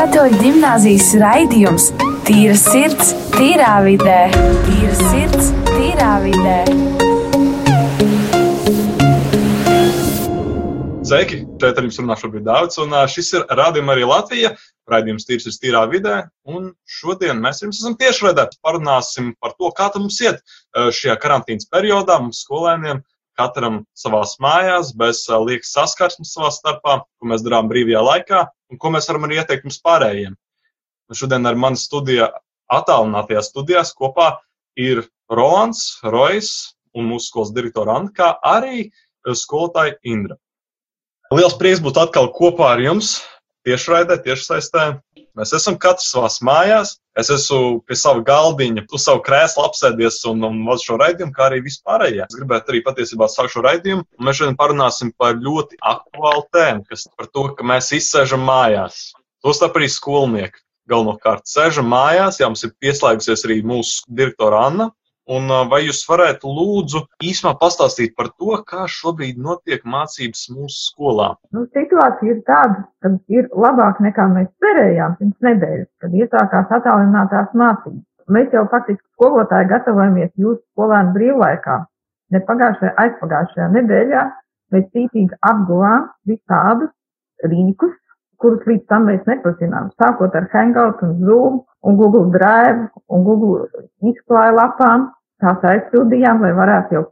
Katoļu gimnāzijas raidījums Tīra sirds, tīrā vidē. Tīra sirds, tīrā vidē. Sveiki! Šeit ar jums runā šobrīd Dārvids, un šis ir Rādījuma arī Latvija. Raidījums tīrs ir tīrā vidē, un šodien mēs jums esam tiešraidē. Parunāsim par to, kā tam mums iet šajā karantīnas periodā mums skolēniem, katram savās mājās, bez liekas saskarsmes savā starpā, ko mēs darām brīvajā laikā, un ko mēs varam arī ieteikt mums pārējiem. Un šodien ar mani studijā, attālinātajā studijās kopā ir Rolands, Rojas un mūsu skolas direktora Anna, kā arī ā, skolotāja Indra. Liels prieks būt atkal kopā ar jums, tiešraidē, tiešsaistē. Mēs esam katrs savā mājās. Es esmu pie sava galdiņa, uz savu krēslu apsēdies un, un vadu šo raidījumu, kā arī vispārējie. Es gribētu arī patiesībā sākt šo raidījumu. un Mēs šodien parunāsim par ļoti aktuālu tēmu, kas par to, ka mēs izsēžam mājās. Tostarp arī skolnieki galvenokārt sēžam mājās. Jā, mums ir pieslēgusies arī mūsu direktora Anna. Un vai jūs varētu lūdzu īsumā pastāstīt par to, kā šobrīd notiek mācības mūsu skolā? Nu, situācija ir tāda, ka ir labāk nekā mēs cerējām pirms nedēļas, kad iesākās attālinātās mācības. Mēs jau faktiski skolotāji gatavojamies jūsu skolēnu brīvlaikā. Ne pagājušajā, aizpagājušajā nedēļā mēs cītīgi apguvām visādus rīkus, kurus līdz tam mēs nepazinām. Sākot ar Hangout un Zoom un Google Drive un Google izklāja lapām, tās aizpildījām, lai varētu jau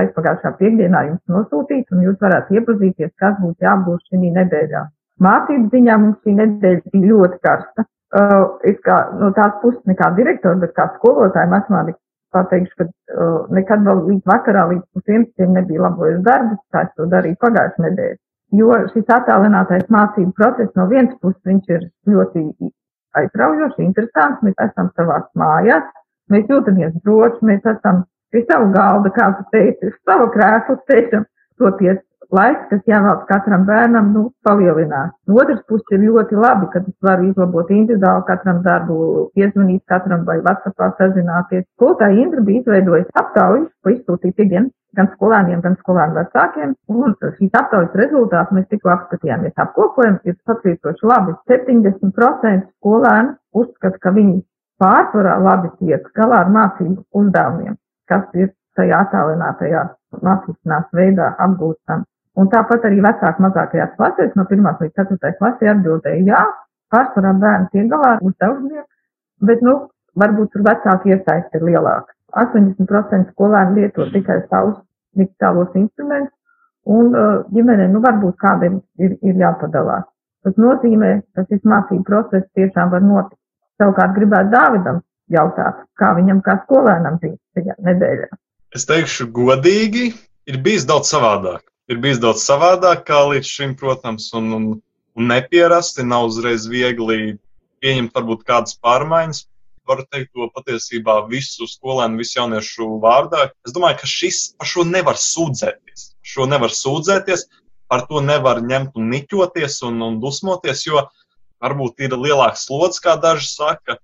aizpagājušā piekdienā jums nosūtīt, un jūs varētu iepazīties, kas būs jāapgūst šī nedēļā. Mācību ziņā mums šī nedēļa bija ļoti karsta. Uh, es kā no tās puses nekā direktora, bet kā skolotāja matemātikas pateikšu, ka uh, nekad vēl līdz vakarā, līdz pusdienas nebija labojis darbus, kā es to darīju pagājušajā nedēļā. Jo šis attālinātais mācību process no vienas puses viņš ir ļoti aizraujoši, interesants, mēs esam savās mājās, mēs jūtamies droši, mēs esam pie savu galda, kā tu teici, uz savu krēslu sēžam, toties laiks, kas jāvēlas katram bērnam, nu, palielinās. No otras puses ir ļoti labi, ka es varu izlabot individuāli katram darbu, piezvanīt katram vai WhatsAppā sazināties. Skolotāja Indra bija izveidojusi aptauju, ko izsūtīja piekdien gan skolēniem, gan skolēnu vecākiem, un šīs aptaujas rezultātus mēs tikko apskatījāmies apkopojam, ir satrīcoši labi. 70% skolēnu uzskata, ka viņi pārsvarā labi tiek galā ar mācību uzdevumiem, kas ir tajā attālinātajā mācīšanās veidā apgūstam. Un tāpat arī vecāki mazākajās klasēs, no 1 līdz 4 klasē atbildēja, jā, pārsvarā bērni tiek galā ar uzdevumiem, bet, nu, varbūt tur vecāki iesaisti ir lielāka. 80% skolēni lieto tikai savus digitālos instrumentus, un uh, ģimenei, nu, varbūt kādam ir, ir jāpadalās. Tas nozīmē, ka šis mācību process tiešām var notikt. Savukārt gribētu Dāvidam jautāt, kā viņam kā skolēnam bija šajā nedēļā. Es teikšu, godīgi, ir bijis daudz savādāk. Ir bijis daudz savādāk kā līdz šim, protams, un, un, un nepierasti. Nav uzreiz viegli pieņemt varbūt kādas pārmaiņas. Varu teikt to patiesībā visu skolēnu, visu jauniešu vārdā. Es domāju, ka šis par šo nevar sūdzēties. Par Šo nevar sūdzēties, par to nevar ņemt un niķoties un, un dusmoties, jo varbūt ir lielāks slodzes, kā daži saka.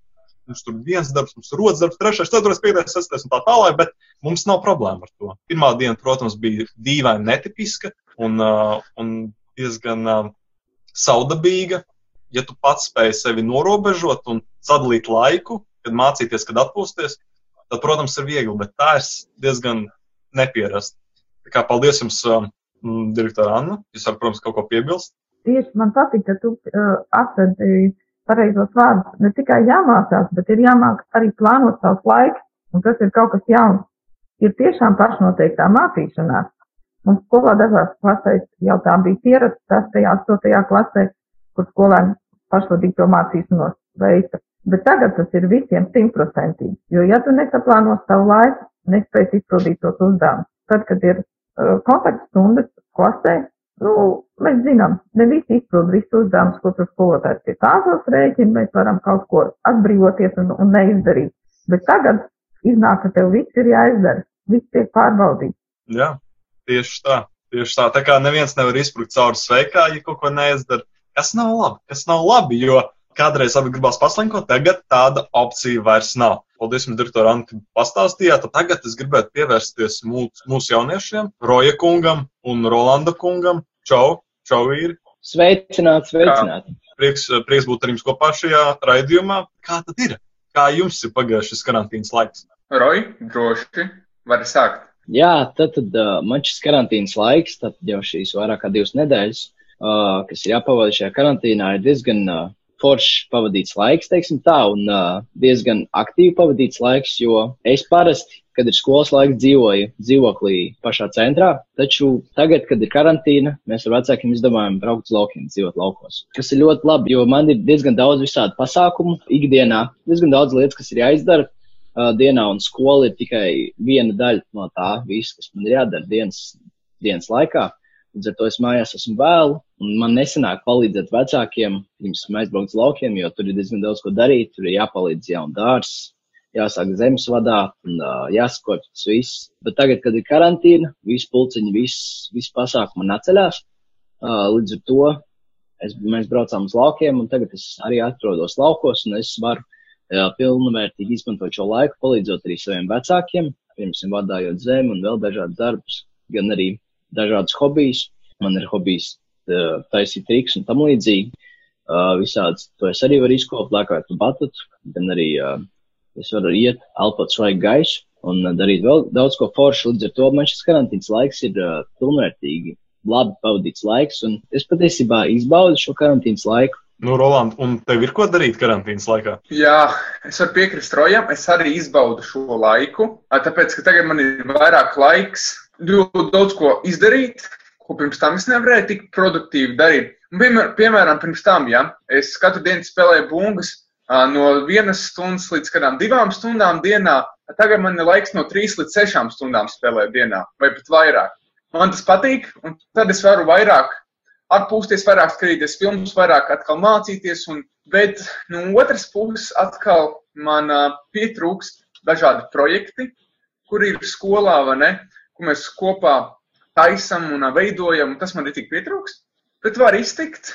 Mums tur viens darbs, mums ir otrs darbs, trešais, ceturtais, piektais, sestais un tā tālāk, bet mums nav problēma ar to. Pirmā diena, protams, bija dīvaini netipiska un, uh, un diezgan uh, saudabīga. Ja tu pats spēj sevi norobežot un sadalīt laiku, kad mācīties, kad atpūsties, tad, protams, ir viegli, bet tā ir diezgan nepierasta. Tā kā paldies jums, uh, direktora Anna. Jūs varat, protams, kaut ko piebilst. Tieši man patīk, ka tu uh, atradi pareizos vārdus. Ne tikai jāmācās, bet ir jāmāk arī plānot savus laikus, un tas ir kaut kas jauns. Ir tiešām pašnoteiktā mācīšanās. Mums skolā dažās klasēs jau tā bija pierasta 6. 8. klasē, kur skolēni pašvadīto mācīšanos veica. Bet tagad tas ir visiem simtprocentīgi, jo ja tu nesaplāno savu laiku, nespēj izpildīt tos uzdevumus, tad, kad ir uh, kontaktstundas klasē, nu, mēs zinām, ne visi izpild visus uzdevumus, ko tur skolotājs pie tāzos rēķina, mēs varam kaut ko atbrīvoties un, un neizdarīt. Bet tagad iznāk, ka tev viss ir jāizdara, viss tiek pārbaudīts. Jā, tieši tā. Tieši tā. Tā kā neviens nevar izsprukt cauri sveikā, ja kaut ko neizdara. Kas nav labi? Kas nav labi? Jo kādreiz abi gribās paslinkot, tagad tāda opcija vairs nav. Paldies, direktor Anna, ka pastāstījāt. Tagad es gribētu pievērsties mūsu, mūsu jauniešiem, Roja kungam un Rolanda kungam. Čau, čau, vīri! Sveicināti, sveicināti! Prieks, prieks būt ar jums kopā šajā raidījumā. Kā tad ir? Kā jums ir pagājušas šis karantīnas laiks? Roji, droši, var sākt. Jā, tad, tad uh, man šis karantīnas laiks, tad jau šīs vairāk kā divas nedēļas, uh, kas ir jāpavada šajā karantīnā, ir diezgan uh, foršs pavadīts laiks, teiksim tā, un uh, diezgan aktīvi pavadīts laiks, jo es parasti, kad ir skolas laiks, dzīvoju dzīvoklī pašā centrā, taču tagad, kad ir karantīna, mēs ar vecākiem izdomājam braukt uz laukiem, dzīvot laukos. Kas ir ļoti labi, jo man ir diezgan daudz visādi pasākumu ikdienā, diezgan daudz lietas, kas ir jāizdara uh, dienā, un skola ir tikai viena daļa no tā, viss, kas man ir jādara dienas, dienas laikā. Līdz ar to es mājās esmu vēlu, un man nesanāk palīdzēt vecākiem, pirms aizbraukt uz laukiem, jo tur ir diezgan daudz ko darīt, tur ir jāpalīdz jaunu dārstu, jāsāk zemes vadāt un uh, jāskot tas viss. Bet tagad, kad ir karantīna, visi pulciņi, viss, viss pasākumi atceļās, uh, līdz ar to es, mēs braucām uz laukiem, un tagad es arī atrodos laukos, un es varu uh, pilnvērtīgi izmantot šo laiku, palīdzot arī saviem vecākiem, piemēram, vadājot zemi un vēl dažādus darbus, gan arī dažādas hobijas. Man ir hobijs taisīt triks un tam līdzīgi. Uh, visāds, to es arī varu izkopt, lēkājot pa batutu, gan arī uh, es varu iet, elpot svaigu gaisu un uh, darīt vēl daudz ko foršu. Līdz ar to man šis karantīns laiks ir uh, pilnvērtīgi, labi pavadīts laiks, un es patiesībā izbaudu šo karantīnas laiku. Nu, Roland, un tev ir ko darīt karantīnas laikā? Jā, es varu piekrist Rojam, es arī izbaudu šo laiku, tāpēc, ka tagad man ir vairāk laiks ļoti daudz ko izdarīt, ko pirms tam es nevarēju tik produktīvi darīt. Un, piemēram, piemēram, pirms tam, ja es katru dienu spēlēju bungas no vienas stundas līdz kādām divām stundām dienā, tagad man ir laiks no trīs līdz sešām stundām spēlēt dienā, vai pat vairāk. Man tas patīk, un tad es varu vairāk atpūsties, vairāk skatīties filmas, vairāk atkal mācīties. Un, bet no otras puses, atkal man uh, pietrūkst dažādi projekti, kur ir skolā vai ne ko mēs kopā taisam un veidojam, un tas man ir tik pietrūkst. Bet var iztikt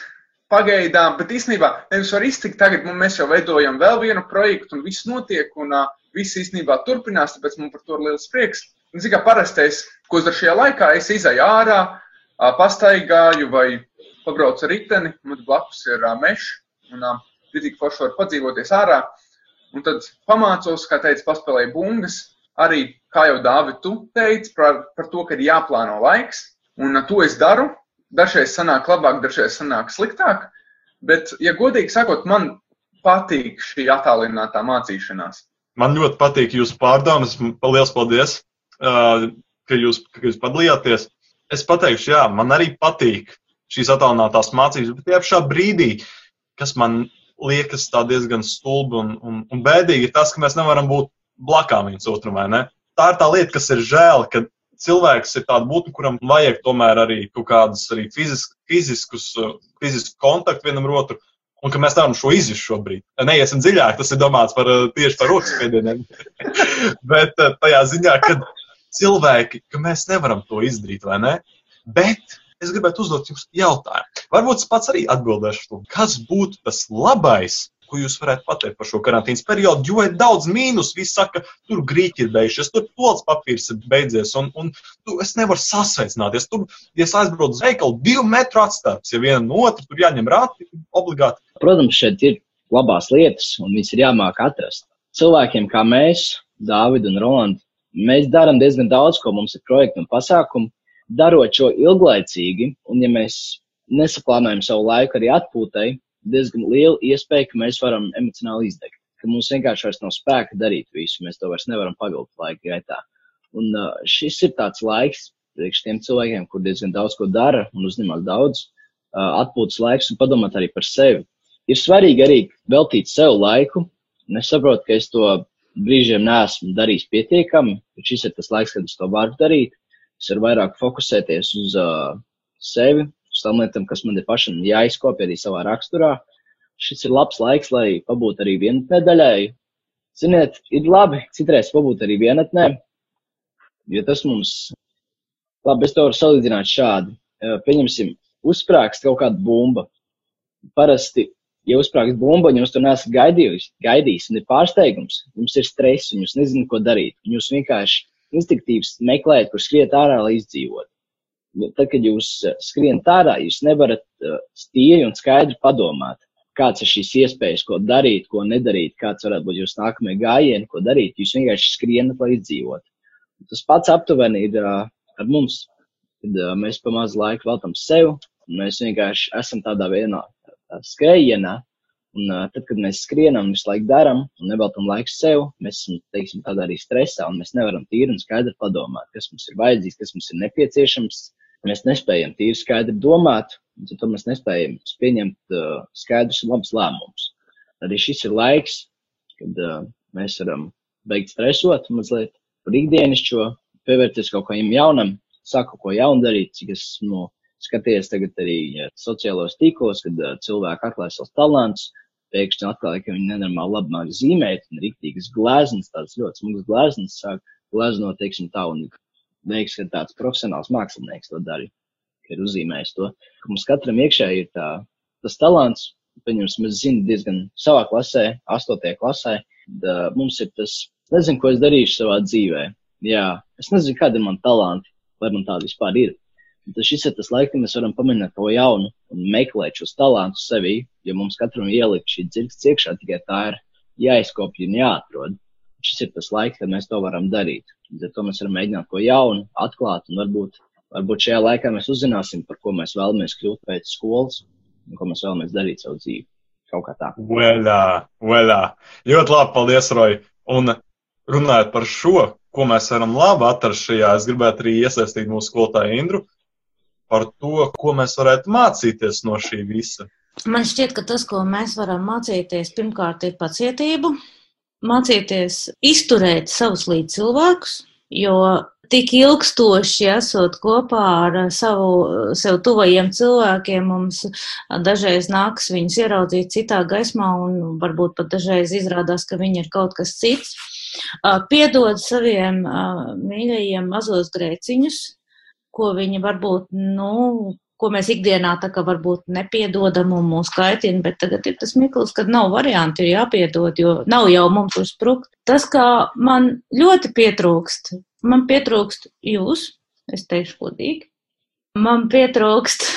pagaidām, bet īstenībā nevis var iztikt tagad, mēs jau veidojam vēl vienu projektu, un viss notiek, un uh, viss īstenībā turpinās, tāpēc man par to ir liels prieks. Un, zin, kā parastais, ko daru šajā laikā, es izēju ārā, uh, pastaigāju vai pabraucu ar riteni, man blakus ir uh, mežs, un uh, tik forši var padzīvoties ārā. Un tad pamācos, kā teicu, paspēlēju bungas, arī, kā jau Dāvi, tu teici par, par to, ka ir jāplāno laiks, un to es daru. Dažreiz sanāk labāk, dažreiz sanāk sliktāk, bet, ja godīgi sakot, man patīk šī attālinātā mācīšanās. Man ļoti patīk jūsu pārdomas. Lielas paldies, uh, ka jūs, ka jūs padalījāties. Es pateikšu, jā, man arī patīk šīs attālinātās mācības, bet tie šā brīdī, kas man liekas diezgan stulbi un, un, un bēdīgi, ir tas, ka mēs nevaram būt blakām viens otram, vai ne? Tā ir tā lieta, kas ir žēl, ka cilvēks ir tāds būtne, kuram vajag tomēr arī kaut kādus arī fizisk, fiziskus, fiziskus kontaktus vienam ar otru. Un ka mēs nevaram šo izjust šobrīd. Neiesim dziļāk, tas ir domāts par, tieši par rokas spiedieniem. Bet tajā ziņā, ka cilvēki, ka mēs nevaram to izdarīt, vai ne? Bet es gribētu uzdot jums jautājumu. Varbūt es pats arī atbildēšu to, kas būtu tas labais Ko jūs varētu pateikt par šo karantīnas periodu? Jo ir daudz mīnus. Visi saka, tur grīķi ir beigušies, tur pols papīrs ir beidzies, un, un tu, es nevaru sasveicināties. Tur, ja es aizbraucu uz veikalu, divu metru atstāts, ja viena no otras tur jāņem rāti obligāti. Protams, šeit ir labās lietas, un viņas ir jāmāk atrast. Cilvēkiem kā mēs, Dāvid un Roland, mēs darām diezgan daudz, ko mums ir projekti un pasākumi. Darot šo ilglaicīgi, un ja mēs nesaplānojam savu laiku arī atpūtai, diezgan liela iespēja, ka mēs varam emocionāli izdegt. Ka mums vienkārši vairs nav spēka darīt visu, mēs to vairs nevaram pavilkt laika gaitā. Un šis ir tāds laiks priekš tiem cilvēkiem, kur diezgan daudz ko dara un uzņemas daudz atpūtas laiks un padomāt arī par sevi. Ir svarīgi arī veltīt sev laiku. Es saprotu, ka es to brīžiem neesmu darījis pietiekami, bet šis ir tas laiks, kad es to varu darīt. Es varu vairāk fokusēties uz uh, sevi, uz tām lietām, kas man ir pašam jāizkopja arī savā raksturā. Šis ir labs laiks, lai pabūtu arī vienatnē daļai. Ziniet, ir labi citreiz pabūt arī vienatnē, jo tas mums, labi, es to varu salīdzināt šādi. Pieņemsim, uzsprāgst kaut kāda bumba. Parasti, ja uzsprāgst bumba un jūs to nesat gaidījis, gaidījis un ir pārsteigums, jums ir stress un jūs nezināt, ko darīt. Jūs vienkārši instinktīvs meklējat, kur skriet ārā, lai izdzīvotu. Jo tad, kad jūs eh, skrienat ārā, jūs nevarat uh, stīri un skaidri padomāt. kāds ir šīs iespējas, ko darīt, ko nedarīt, kāds varētu būt jūsu nākamie gājieni, ko darīt. Jūs vienkārši skrienat, lai izdzīvotu. Tas pats aptuveni ir uh, ar mums, kad mēs pa mazu laiku veltam sev, un mēs vienkārši esam tādā vienā skrējienā, Un tad, kad mēs skrienam, visu laiku darām un neveltam laiku sev, mēs esam, teiksim, tādā arī stresā un mēs nevaram tīri un skaidri padomāt, kas mums ir vajadzīgs, kas mums ir nepieciešams. Mēs nespējam tīri skaidri domāt, un tad mēs nespējam pieņemt uh, skaidrus un labus lēmumus. Arī šis ir laiks, kad uh, mēs varam beigt stresot mazliet par ikdienišķo, pievērties kaut kam jaunam, sāku ko jaunu darīt, cik es esmu nu, skaties tagad arī ja, sociālos tīklos, kad uh, cilvēki atklāj savus talantus, pēkšņi atklāja, ka viņi nenormāli labi māk zīmēt, un riktīgas gleznas, tāds ļoti smags gleznas, sāk gleznot, teiksim, tā, un liekas, ka tāds profesionāls mākslinieks to darīja, ka ir uzzīmējis to. Ka mums katram iekšē ir tā, tas talants, pieņemsim, es zinu diezgan savā klasē, astotajā klasē, da, mums ir tas, nezinu, ko es darīšu savā dzīvē. Jā, es nezinu, kāda ir man talanti, vai man tāda vispār ir. Tas šis ir tas laiks, kad mēs varam pamēģināt to jaunu un meklēt šos talantus sevī, jo mums katram ielikt šī dzirksts iekšā, tikai tā ir jāizkopja un jāatrod. Šis ir tas laiks, kad mēs to varam darīt. Līdz ar to mēs varam mēģināt ko jaunu, atklāt, un varbūt, varbūt šajā laikā mēs uzzināsim, par ko mēs vēlamies kļūt pēc skolas un ko mēs vēlamies darīt savu dzīvi. Kaut kā tā. Vēlā, vēlā. Ļoti labi, paldies, Roji. Un runājot par šo, ko mēs varam labi atrast šajā, es gribētu arī iesaistīt mūsu skolotāju Indru par to, ko mēs varētu mācīties no šī visa? Man šķiet, ka tas, ko mēs varam mācīties, pirmkārt ir pacietību, mācīties izturēt savus līdzcilvēkus, jo tik ilgstoši esot kopā ar savu, sev tuvajiem cilvēkiem, mums dažreiz nāks viņus ieraudzīt citā gaismā un varbūt pat dažreiz izrādās, ka viņi ir kaut kas cits. Piedod saviem mīļajiem mazos grēciņus, ko viņi varbūt, nu, ko mēs ikdienā tā kā varbūt nepiedodam un mūs kaitina, bet tagad ir tas mikls, kad nav varianti, ir jāpiedod, jo nav jau mums tur sprukt. Tas, kā man ļoti pietrūkst, man pietrūkst jūs, es teikšu godīgi, man pietrūkst,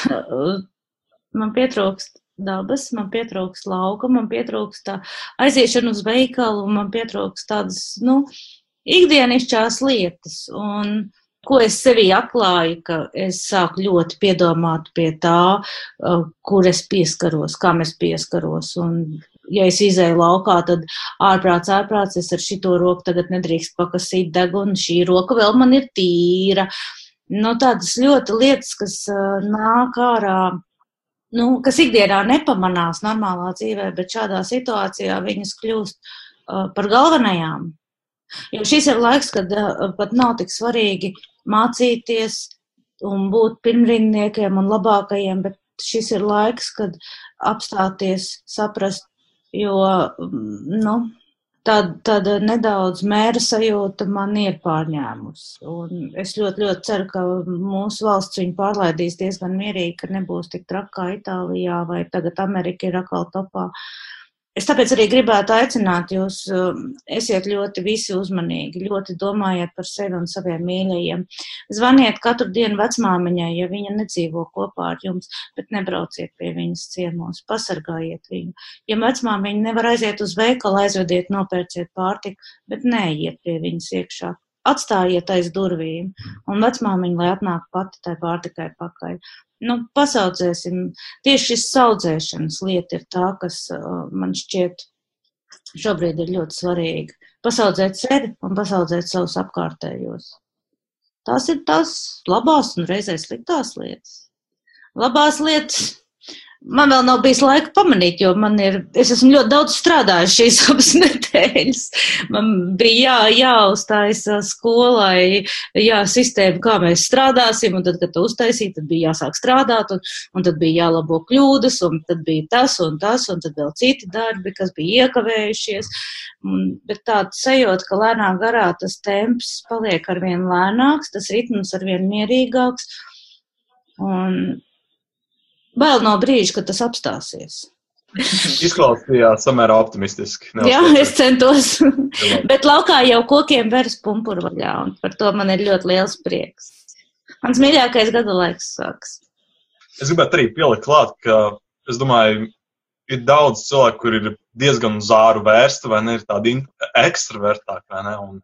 man pietrūkst dabas, man pietrūkst lauka, man pietrūkst tā aiziešana uz veikalu, man pietrūkst tādas, nu, ikdienišķās lietas. Un, ko es sevī atklāju, ka es sāku ļoti piedomāt pie tā, uh, kur es pieskaros, kam es pieskaros. Un, ja es izēju laukā, tad ārprāts, ārprāts, es ar šito roku tagad nedrīkst pakasīt degunu, šī roka vēl man ir tīra. Nu, tādas ļoti lietas, kas uh, nāk ārā, nu, kas ikdienā nepamanās normālā dzīvē, bet šādā situācijā viņas kļūst uh, par galvenajām. Jo šis ir laiks, kad uh, pat nav tik svarīgi mācīties un būt pirmrindniekiem un labākajiem, bet šis ir laiks, kad apstāties, saprast, jo, mm, nu, tāda, tāda nedaudz mēra sajūta man ir pārņēmusi. Un es ļoti, ļoti ceru, ka mūsu valsts viņu pārlaidīs diezgan mierīgi, ka nebūs tik trakā Itālijā vai tagad Amerika ir atkal topā. Uh, Es tāpēc arī gribētu aicināt jūs, um, esiet ļoti visi uzmanīgi, ļoti domājiet par sevi un saviem mīļajiem. Zvaniet katru dienu vecmāmiņai, ja viņa nedzīvo kopā ar jums, bet nebrauciet pie viņas ciemos, pasargājiet viņu. Ja vecmāmiņa nevar aiziet uz veikalu, aizvediet, nopērciet pārtiku, bet neiet pie viņas iekšā. Atstājiet aiz durvīm, un vecmāmiņa, lai atnāk pati tai pārtikai pakaļ nu, pasaudzēsim, tieši šis saudzēšanas lieta ir tā, kas uh, man šķiet šobrīd ir ļoti svarīga. Pasaudzēt sevi un pasaudzēt savus apkārtējos. Tās ir tās labās un reizē sliktās lietas. Labās lietas Man vēl nav bijis laika pamanīt, jo man ir, es esmu ļoti daudz strādājis šīs abas nedēļas. Man bija jā, jāuztais skolai, jā, sistēma, kā mēs strādāsim, un tad, kad to uztaisīja, tad bija jāsāk strādāt, un, un tad bija jālabo kļūdas, un tad bija tas un tas, un tad vēl citi darbi, kas bija iekavējušies. Un, bet tāda sajūta, ka lēnā garā tas temps paliek arvien lēnāks, tas ritms arvien mierīgāks. Un Bail no brīža, kad tas apstāsies. Izklausījās samērā optimistiski. Jā, es centos. Bet laukā jau kokiem veras pumpuru vaļā, un par to man ir ļoti liels prieks. Mans mīļākais gada laiks sāks. Es gribētu arī pielikt klāt, ka es domāju, ir daudz cilvēku, kur ir diezgan uz āru vērsta, vai ne, ir tādi ekstravertāki, vai ne? Un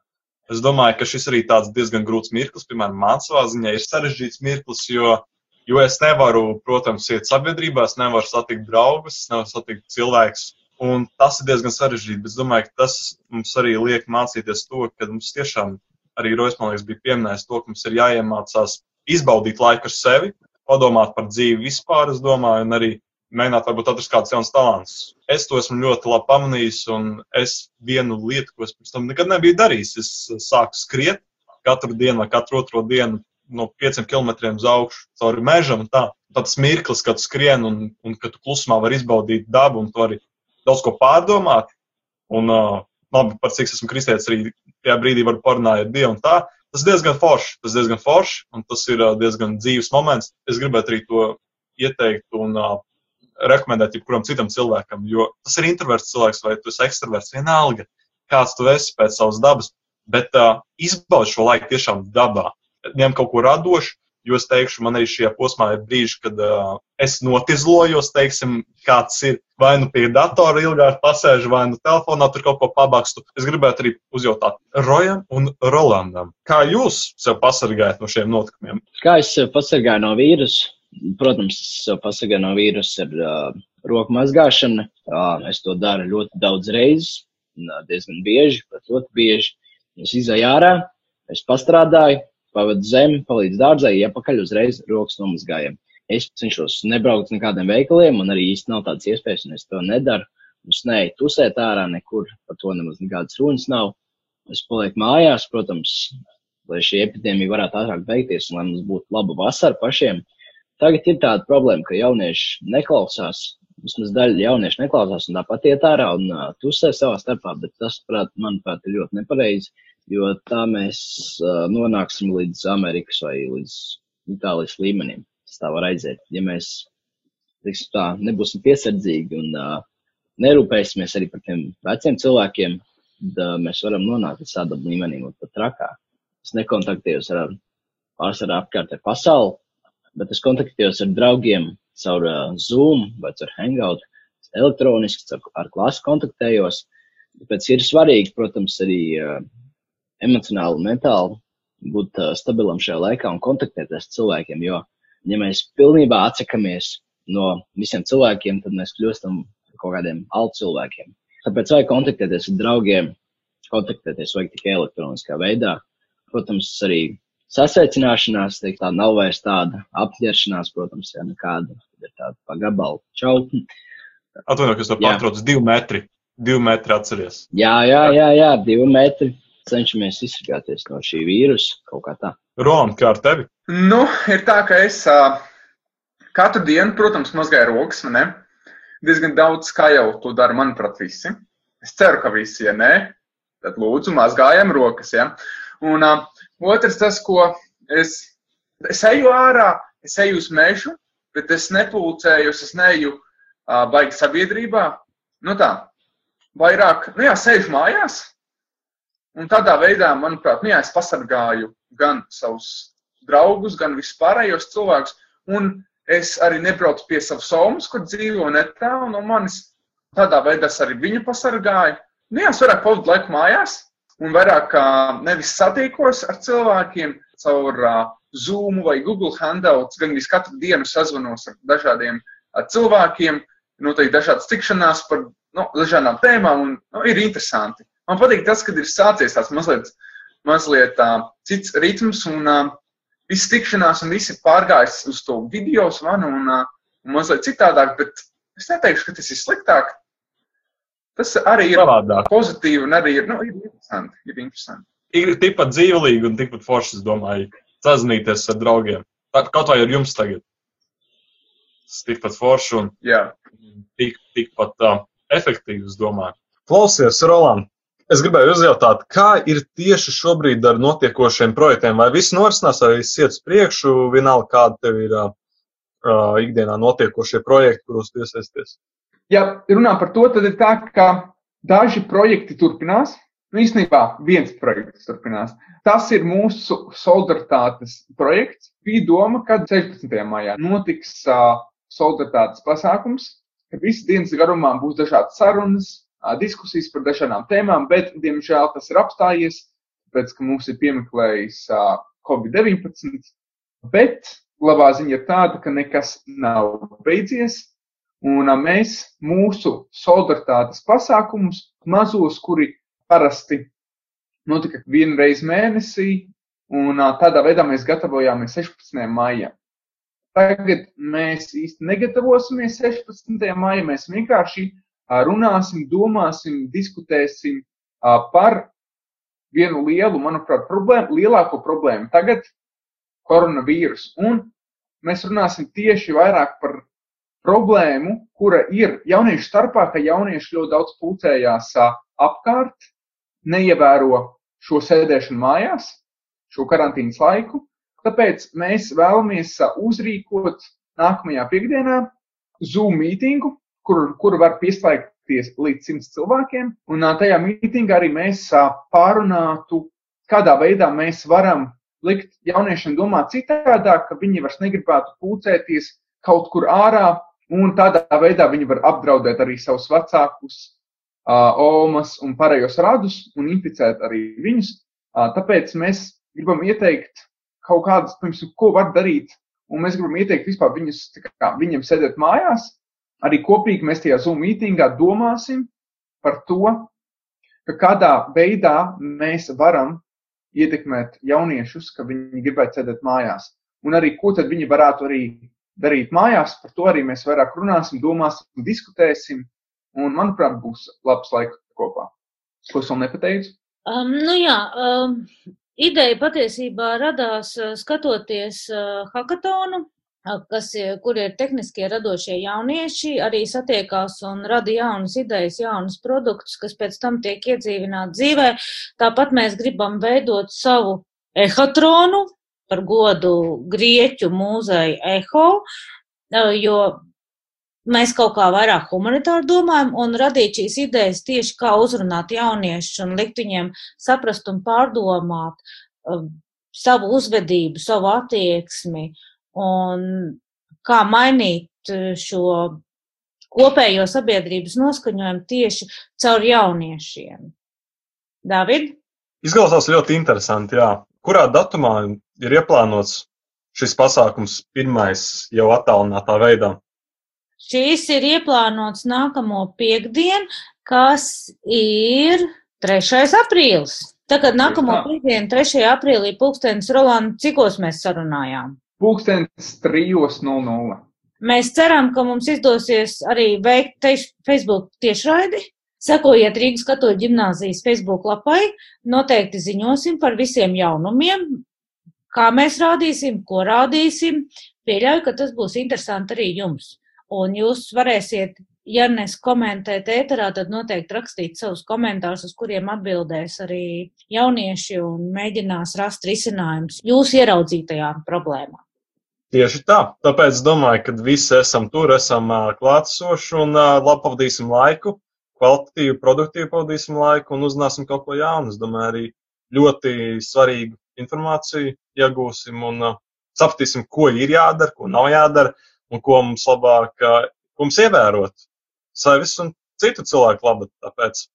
es domāju, ka šis arī tāds diezgan grūts mirklis, piemēram, man savā ziņā ir sarežģīts mirklis, jo, jo es nevaru, protams, iet sabiedrībā, es nevaru satikt draugus, nevaru satikt cilvēkus, un tas ir diezgan sarežģīti, bet es domāju, ka tas mums arī liek mācīties to, ka mums tiešām arī Rojas, man liekas, bija pieminējis to, ka mums ir jāiemācās izbaudīt laiku ar sevi, padomāt par dzīvi vispār, es domāju, un arī mēģināt varbūt atrast kādus jaunus talantus. Es to esmu ļoti labi pamanījis, un es vienu lietu, ko es pirms tam nekad nebiju darījis, es sāku skriet katru dienu vai katru otro dienu no pieciem kilometriem uz augšu cauri mežam. Tā. Tas mirklis, kad skrien un, un kad tu klusumā vari izbaudīt dabu un tu vari daudz ko pārdomāt. Un, uh, labi, par cik esmu kristietis, arī tajā brīdī varu parunāt ar Dievu tā. Tas ir diezgan forši, tas ir diezgan forši, un tas ir uh, diezgan dzīves moments. Es gribētu arī to ieteikt un uh, rekomendēt jebkuram citam cilvēkam, jo tas ir introverts cilvēks vai tu esi ekstraverts, vienalga, kāds tu esi pēc savas dabas, bet uh, izbaudi šo laiku tiešām dabā. Ņem kaut ko radošu, jo es teikšu, man arī šajā posmā ir brīži, kad uh, es notizlojos, teiksim, kāds ir vai nu pie datora ilgāk pasēžu, vai nu telefonā tur kaut ko pabakstu. Es gribētu arī uzjautāt Rojam un Rolandam, kā jūs sev pasargājat no šiem notikumiem? Kā es sev pasargāju no vīrusu? Protams, pasakā no vīrusa ir uh, roku mazgāšana. Uh, es to daru ļoti daudz reizes, diezgan bieži, pat ļoti bieži. Es izēju ārā, es pastrādāju, pavadu zemi, palīdzu dārzai, iepakaļ uzreiz rokas nomazgājam. Es cenšos nebraukt uz nekādiem veikaliem, man arī īsti nav tādas iespējas, un es to nedaru. Es neeju tusēt ārā nekur, par to nemaz nekādas runas nav. Es palieku mājās, protams, lai šī epidēmija varētu ātrāk beigties un lai mums būtu laba vasara pašiem. Tagad ir tāda problēma, ka jaunieši neklausās, vismaz daļa jauniešu neklausās un tāpat iet ārā un uh, tusē savā starpā, bet tas, prāt, manuprāt, ir ļoti nepareizi, jo tā mēs uh, nonāksim līdz Amerikas vai līdz Itālijas līmenim. Tas tā var aiziet. Ja mēs, teiksim tā, nebūsim piesardzīgi un uh, nerūpēsimies arī par tiem veciem cilvēkiem, tad uh, mēs varam nonākt līdz tādam līmenim un pat trakā. Es nekontaktējos ar pārsvarā apkārtē pasauli, bet es kontaktējos ar draugiem caur uh, Zoom vai caur Hangout, elektroniski, caur, ar klasi kontaktējos. Tāpēc ir svarīgi, protams, arī uh, emocionāli un mentāli būt uh, stabilam šajā laikā un kontaktēties ar cilvēkiem, jo, ja mēs pilnībā atsakamies no visiem cilvēkiem, tad mēs kļūstam kaut kādiem alt cilvēkiem. Tāpēc vajag kontaktēties ar draugiem, kontaktēties vajag tikai elektroniskā veidā. Protams, arī sasveicināšanās, teikt, tā nav vairs tāda apģēršanās, protams, ja nekāda, ir tāda pa gabalu čau. Atvainojiet, ka es to pārtraucu, divi metri, divi metri atceries. Jā, jā, jā, jā, divi metri. Cenšamies izsargāties no šī vīrusa kaut kā tā. Ron, kā ar tevi? Nu, ir tā, ka es uh, katru dienu, protams, mazgāju rokas, ne? Diezgan daudz, kā jau to dara, manuprāt, visi. Es ceru, ka visi, ja nē, tad lūdzu mazgājam rokas, ja? Un uh, Otrs tas, ko es, es eju ārā, es eju uz mežu, bet es nepulcējos, es neju uh, baigi sabiedrībā. Nu tā, vairāk, nu jā, sēžu mājās. Un tādā veidā, manuprāt, nu jā, es pasargāju gan savus draugus, gan vispārējos cilvēkus. Un es arī nebraucu pie savas somas, kur dzīvo netālu no manis. Tādā veidā es arī viņu pasargāju. Nu jā, es varētu pavadīt laiku mājās, un vairāk nevis satiekos ar cilvēkiem caur Zoom vai Google Hangouts, gan arī katru dienu sazvanos ar dažādiem cilvēkiem, noteikti dažādas tikšanās par nu, dažādām tēmām, un nu, ir interesanti. Man patīk tas, ka ir sācies tāds mazliet, mazliet uh, cits ritms, un uh, viss tikšanās, un visi pārgājis uz to video zvanu, un, uh, un mazliet citādāk, bet es neteikšu, ka tas ir sliktāk. Tas arī ir savādāk. pozitīvi un arī ir, nu, ir interesanti. Ir, interesanti. ir tikpat dzīvelīgi un tikpat forši, es domāju, sazināties ar draugiem. Kaut vai ar jums tagad. Tas tikpat forši un tik, tikpat uh, efektīvi, es domāju. Klausies, Roland, es gribēju uzjautāt, kā ir tieši šobrīd ar notiekošiem projektiem? Vai viss norisinās, vai viss iet uz priekšu, vienalga, kāda tev ir uh, ikdienā notiekošie projekti, kuros iesaisties? ja runā par to, tad ir tā, ka daži projekti turpinās. Nu, īstenībā viens projekts turpinās. Tas ir mūsu solidaritātes projekts. Bija doma, ka 16. maijā notiks uh, solidaritātes pasākums, ka visas dienas garumā būs dažādas sarunas, diskusijas par dažādām tēmām, bet, diemžēl, tas ir apstājies, tāpēc, ka mums ir piemeklējis Covid-19. Bet labā ziņa ir tāda, ka nekas nav beidzies, un mēs mūsu solidaritātes pasākumus, mazos, kuri parasti notika vienu reizi mēnesī, un tādā veidā mēs gatavojāmies 16. maijam. Tagad mēs īsti negatavosimies 16. maijā, mēs vienkārši runāsim, domāsim, diskutēsim par vienu lielu, manuprāt, problēmu, lielāko problēmu tagad - koronavīrus. Un mēs runāsim tieši vairāk par problēmu, kura ir jauniešu starpā, ka jaunieši ļoti daudz pulcējās apkārt, neievēro šo sēdēšanu mājās, šo karantīnas laiku. Tāpēc mēs vēlamies uzrīkot nākamajā piekdienā Zoom mītingu, kur, kur var pieslēgties līdz simts cilvēkiem. Un tajā mītingā arī mēs pārunātu, kādā veidā mēs varam likt jauniešiem domāt citādāk, ka viņi vairs negribētu pulcēties kaut kur ārā, un tādā veidā viņi var apdraudēt arī savus vecākus, omas un pārējos radus un inficēt arī viņus. Tāpēc mēs gribam ieteikt kaut kādas, piemēram, ko var darīt, un mēs gribam ieteikt vispār viņus, kā, viņiem sēdēt mājās. Arī kopīgi mēs tajā Zoom mītīngā domāsim par to, ka kādā veidā mēs varam ietekmēt jauniešus, ka viņi gribētu sēdēt mājās. Un arī, ko tad viņi varētu arī darīt mājās, par to arī mēs vairāk runāsim, domāsim, diskutēsim un, manuprāt, būs labs laiks kopā. Ko es vēl nepateicu? Um, nu jā, um, ideja patiesībā radās skatoties uh, hakatonu, kas, kur ir tehniskie radošie jaunieši, arī satiekās un rada jaunas idejas, jaunas produktus, kas pēc tam tiek iedzīvināti dzīvē. Tāpat mēs gribam veidot savu ehatronu par godu Grieķu mūzei Eho, jo mēs kaut kā vairāk humanitāri domājam un radīt šīs idejas tieši kā uzrunāt jauniešus un likt viņiem saprast un pārdomāt uh, savu uzvedību, savu attieksmi un kā mainīt uh, šo kopējo sabiedrības noskaņojumu tieši caur jauniešiem. David? Izklausās ļoti interesanti, jā. Kurā datumā ir ieplānots šis pasākums pirmais jau attālinātā veidā? Šīs ir ieplānots nākamo piekdienu, kas ir 3. aprīlis. Tagad nākamo piekdienu, 3. aprīlī, pulkstenis Rolanda, cikos mēs sarunājām? Pulkstenis 3.00. Mēs ceram, ka mums izdosies arī veikt Facebook tiešraidi. Sekojiet Rīgas katoļu ģimnāzijas Facebook lapai, noteikti ziņosim par visiem jaunumiem, kā mēs rādīsim, ko rādīsim. Pieļauju, ka tas būs interesanti arī jums. Un jūs varēsiet, ja nes komentēt ēterā, tad noteikti rakstīt savus komentārus, uz kuriem atbildēs arī jaunieši un mēģinās rast risinājumus jūsu ieraudzītajām problēmām. Tieši tā. Tāpēc es domāju, ka visi esam tur, esam klātsoši un labi pavadīsim laiku, kvalitatīvi, produktīvi pavadīsim laiku un uzzināsim kaut ko jaunu. Es domāju, arī ļoti svarīgu informāciju iegūsim un sapratīsim, ko ir jādara, ko nav jādara un ko mums labāk, ko mums ievērot sevis un citu cilvēku labad. Tāpēc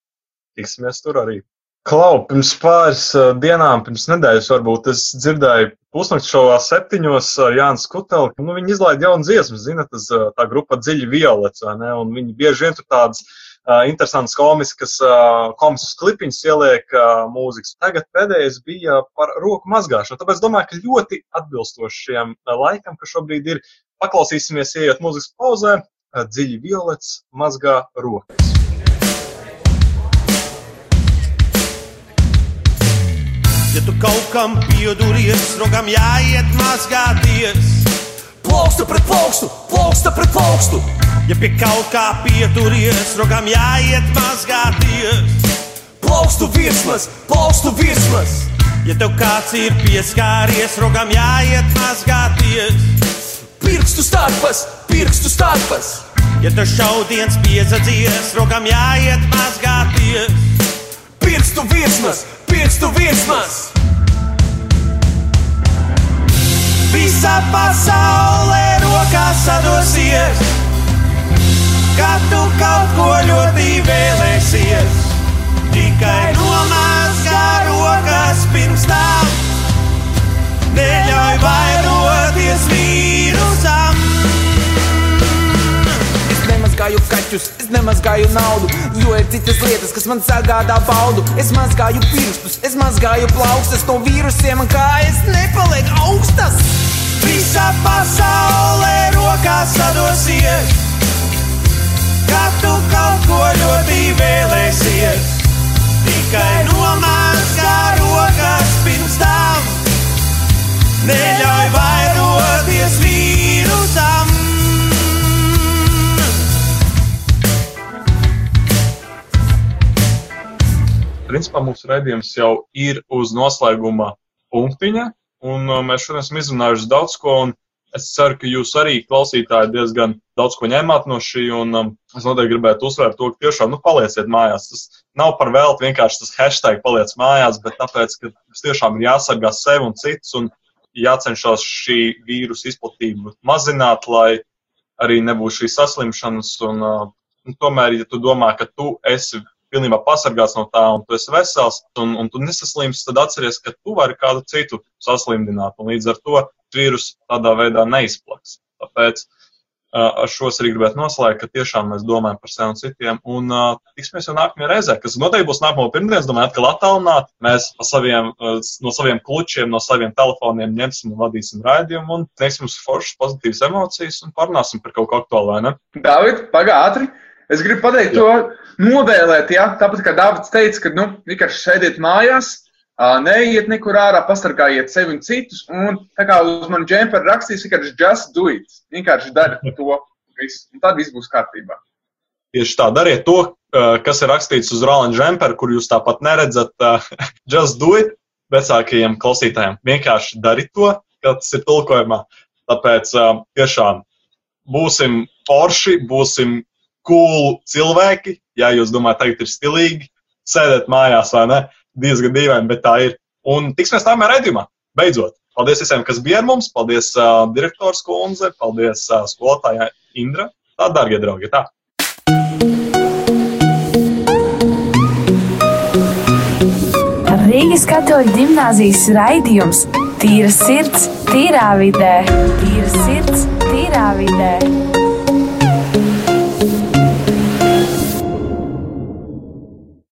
tiksimies tur arī. Klau, pirms pāris dienām, pirms nedēļas varbūt es dzirdēju pusnakts šovā septiņos Jānis Kuteli, ka nu, viņi izlaida jaunu dziesmu, zina, tas tā grupa dziļi violets, vai ne, un viņi bieži vien tur tādas uh, interesantas komiskas, uh, komiskas klipiņas ieliek uh, mūzikas. Tagad pēdējais bija par roku mazgāšanu, tāpēc domāju, ka ļoti atbilstoši šiem laikam, kas šobrīd ir, Paklausīsimies, ieiet mūzikas pauzē, dziļi violets mazgā rokas. Tu kaut kam pieduries, rokam jāiet mazgāties. Plaukstu pret plaukstu, plauksta pret plaukstu. Ja pie kaut kā pieturies, rokam jāiet mazgāties. Plaukstu virsmas, plaukstu virsmas. Ja tev kāds ir pieskāries, rokam jāiet mazgāties pirkstu starpas, pirkstu starpas. Ja tu šaudiens piesadzies, rokam jāiet mazgāties. Pirkstu virsmas, pirkstu virsmas. Visa pasaulē rokās sadosies. ka tu kaut ko ļoti vēlēsies. Tikai nomazgā rokas pirms tam, neļauj vairoties vīrusam. Kaķus, es nemazgāju naudu, jo ir citas lietas, kas man sagādā baudu. Es mazgāju pirkstus, es mazgāju plaukstas no vīrusiem, un kājas nepaliek augstas. Visa pasaule rokās sadosies, ka tu kaut ko ļoti vēlēsies. Tikai nomazgā rokas pirms tam, neļauj vairoties vīrusam. Principā mūsu raidījums jau ir uz noslēguma punktiņa, un uh, mēs šodien esam izrunājuši daudz ko. un Es ceru, ka jūs arī klausītāji diezgan daudz ko ņēmāt no šī, un um, es noteikti gribētu uzsvērt to, ka tiešām nu, palieciet mājās. Tas nav par velti vienkārši tas hashtag paliec mājās, bet tāpēc, ka mums tiešām ir jāsargā sevi un citus, un jācenšas šī vīrusu izplatību mazināt, lai arī nebūtu šīs saslimšanas. Un, uh, un tomēr, ja tu domā, ka tu esi pilnībā pasargāts no tā, un tu esi vesels, un, un tu nesaslimsti, tad atceries, ka tu vari kādu citu saslimdināt. Un līdz ar to vīrusu tādā veidā neizplaks. Tāpēc uh, ar šo es arī gribētu noslēgt, ka tiešām mēs domājam par sevi un citiem. Un uh, tiksimies jau nākamajā reizē, kas noteikti būs nākamā pirmdiena. Es domāju, atkal attālināt. Mēs saviem, uh, no saviem klučiem, no saviem telefoniem ņemsim un vadīsim raidījumu un sniegsim mums foršas, pozitīvas emocijas un parunāsim par kaut ko aktuālu, vai ne? Dāvid, pagātri. Es gribu pateikt to novēlēt, ja tāpat kā Dārvids teica, ka nu, vienkārši sēdiet mājās, neiet nekur ārā, pasargājiet sevi un citus. Un tā kā uz manu džemperu rakstīs, vienkārši just do it. Vienkārši dariet to visu, un tad viss būs kārtībā. Tieši tā, dariet to, kas ir rakstīts uz Roland Jumper, kur jūs tāpat neredzat. Just do it vecākajiem klausītājiem. Vienkārši dariet to, kā tas ir tulkojumā. Tāpēc tiešām būsim forši, būsim cool cilvēki. Ja jūs domājat, tagad ir stilīgi, sēdēt mājās vai ne? Diezgan dīvaini, bet tā ir. Un tiksimies nākamajā redzējumā. Beidzot, paldies visiem, kas bija ar mums. Paldies, uh, direktors Kunze, paldies, uh, skolotājai Indra. Tā, darbie draugi, tā. Rīgas katoļu gimnāzijas raidījums Tīra sirds, tīrā vidē. Tīra sirds, tīrā vidē.